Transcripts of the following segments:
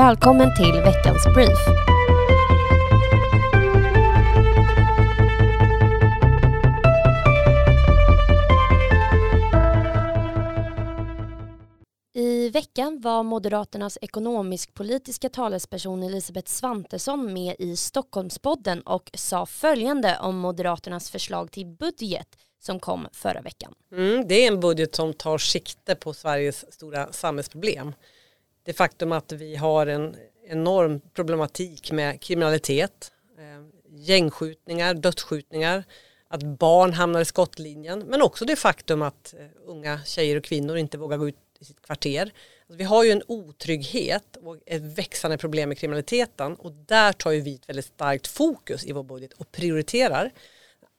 Välkommen till veckans brief. I veckan var Moderaternas ekonomisk-politiska talesperson Elisabeth Svantesson med i Stockholmspodden och sa följande om Moderaternas förslag till budget som kom förra veckan. Mm, det är en budget som tar sikte på Sveriges stora samhällsproblem. Det faktum att vi har en enorm problematik med kriminalitet, eh, gängskjutningar, dödsskjutningar, att barn hamnar i skottlinjen men också det faktum att eh, unga tjejer och kvinnor inte vågar gå ut i sitt kvarter. Alltså vi har ju en otrygghet och ett växande problem med kriminaliteten och där tar ju vi ett väldigt starkt fokus i vår budget och prioriterar.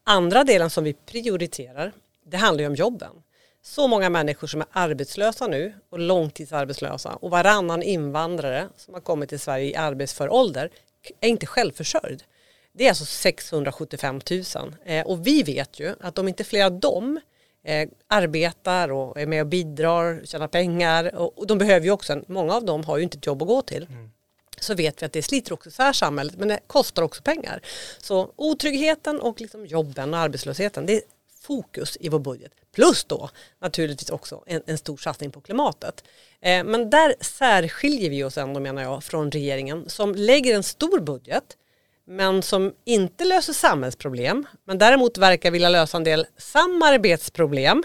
Andra delen som vi prioriterar det handlar ju om jobben. Så många människor som är arbetslösa nu och långtidsarbetslösa och varannan invandrare som har kommit till Sverige i arbetsför ålder är inte självförsörjd. Det är alltså 675 000 eh, och vi vet ju att om inte fler av dem eh, arbetar och är med och bidrar, tjänar pengar och, och de behöver ju också, många av dem har ju inte ett jobb att gå till. Mm. Så vet vi att det sliter också isär samhället men det kostar också pengar. Så otryggheten och liksom jobben och arbetslösheten det är fokus i vår budget. Plus då naturligtvis också en, en stor satsning på klimatet. Eh, men där särskiljer vi oss ändå menar jag från regeringen som lägger en stor budget men som inte löser samhällsproblem men däremot verkar vilja lösa en del samarbetsproblem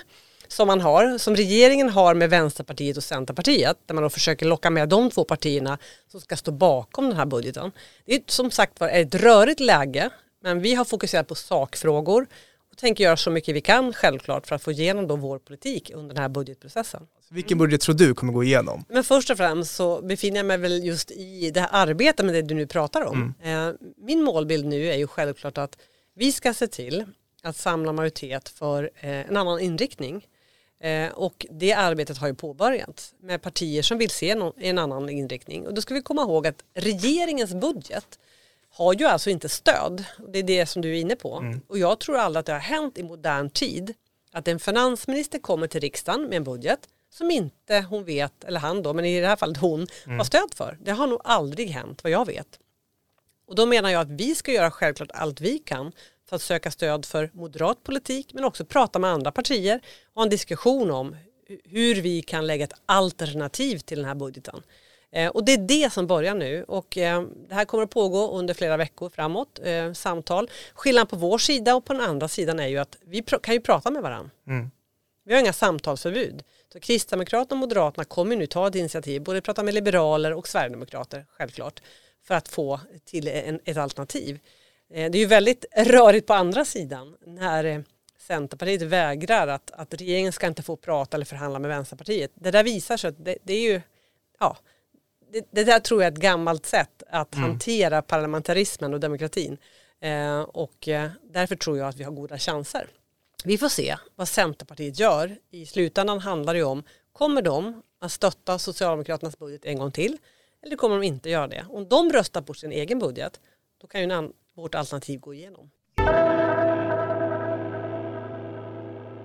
som man har, som regeringen har med Vänsterpartiet och Centerpartiet där man då försöker locka med de två partierna som ska stå bakom den här budgeten. Det är som sagt var ett rörigt läge men vi har fokuserat på sakfrågor tänker göra så mycket vi kan självklart för att få igenom då vår politik under den här budgetprocessen. Vilken budget tror du kommer gå igenom? Men först och främst så befinner jag mig väl just i det här arbetet med det du nu pratar om. Mm. Eh, min målbild nu är ju självklart att vi ska se till att samla majoritet för eh, en annan inriktning. Eh, och det arbetet har ju påbörjats med partier som vill se en annan inriktning. Och då ska vi komma ihåg att regeringens budget har ju alltså inte stöd. Det är det som du är inne på. Mm. Och jag tror aldrig att det har hänt i modern tid att en finansminister kommer till riksdagen med en budget som inte hon vet, eller han då, men i det här fallet hon, mm. har stöd för. Det har nog aldrig hänt vad jag vet. Och då menar jag att vi ska göra självklart allt vi kan för att söka stöd för moderat politik men också prata med andra partier och ha en diskussion om hur vi kan lägga ett alternativ till den här budgeten. Eh, och det är det som börjar nu och eh, det här kommer att pågå under flera veckor framåt, eh, samtal. Skillnaden på vår sida och på den andra sidan är ju att vi kan ju prata med varandra. Mm. Vi har inga samtalsförbud. Så Kristdemokraterna och Moderaterna kommer nu ta ett initiativ, både prata med liberaler och sverigedemokrater självklart, för att få till en, ett alternativ. Det är ju väldigt rörigt på andra sidan när Centerpartiet vägrar att, att regeringen ska inte få prata eller förhandla med Vänsterpartiet. Det där visar sig att det, det är ju, ja, det, det, där tror jag är ett gammalt sätt att mm. hantera parlamentarismen och demokratin. Eh, och eh, därför tror jag att vi har goda chanser. Vi får se vad Centerpartiet gör. I slutändan handlar det om, kommer de att stötta Socialdemokraternas budget en gång till? Eller kommer de inte göra det? Om de röstar på sin egen budget, då kan ju vårt alternativ gå igenom.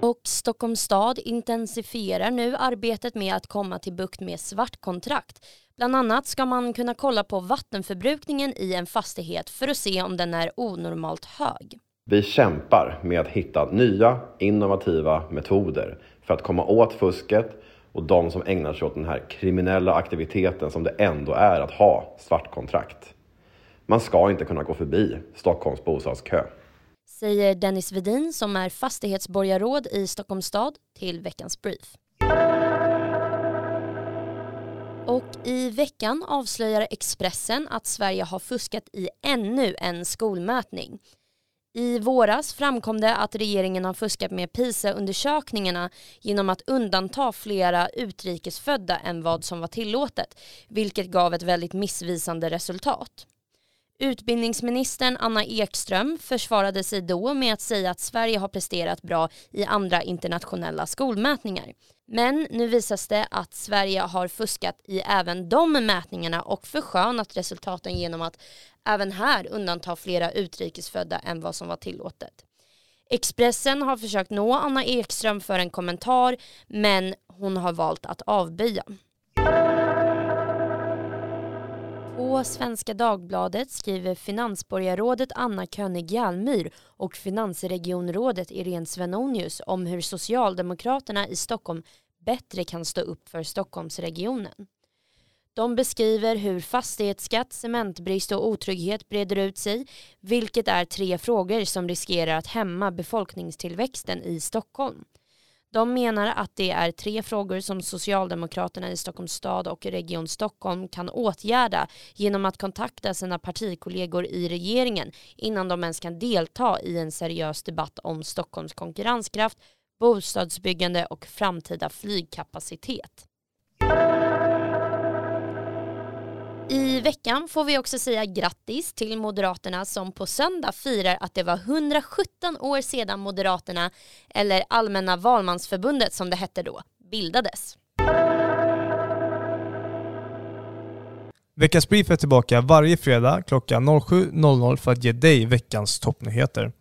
Och Stockholms stad intensifierar nu arbetet med att komma till bukt med svartkontrakt. Bland annat ska man kunna kolla på vattenförbrukningen i en fastighet för att se om den är onormalt hög. Vi kämpar med att hitta nya innovativa metoder för att komma åt fusket och de som ägnar sig åt den här kriminella aktiviteten som det ändå är att ha svartkontrakt. Man ska inte kunna gå förbi Stockholms bostadskö. Säger Dennis Vedin som är fastighetsborgarråd i Stockholms stad till veckans brief. Och i veckan avslöjar Expressen att Sverige har fuskat i ännu en skolmätning. I våras framkom det att regeringen har fuskat med PISA-undersökningarna genom att undanta flera utrikesfödda än vad som var tillåtet, vilket gav ett väldigt missvisande resultat. Utbildningsministern Anna Ekström försvarade sig då med att säga att Sverige har presterat bra i andra internationella skolmätningar. Men nu visas det att Sverige har fuskat i även de mätningarna och förskönat resultaten genom att även här undanta flera utrikesfödda än vad som var tillåtet. Expressen har försökt nå Anna Ekström för en kommentar men hon har valt att avböja. På Svenska Dagbladet skriver finansborgarrådet Anna König Jalmyr och finansregionrådet Irene Svenonius om hur Socialdemokraterna i Stockholm bättre kan stå upp för Stockholmsregionen. De beskriver hur fastighetsskatt, cementbrist och otrygghet breder ut sig, vilket är tre frågor som riskerar att hämma befolkningstillväxten i Stockholm. De menar att det är tre frågor som Socialdemokraterna i Stockholms stad och Region Stockholm kan åtgärda genom att kontakta sina partikollegor i regeringen innan de ens kan delta i en seriös debatt om Stockholms konkurrenskraft, bostadsbyggande och framtida flygkapacitet. I veckan får vi också säga grattis till Moderaterna som på söndag firar att det var 117 år sedan Moderaterna, eller Allmänna valmansförbundet som det hette då, bildades. Veckans Brief är tillbaka varje fredag klockan 07.00 för att ge dig veckans toppnyheter.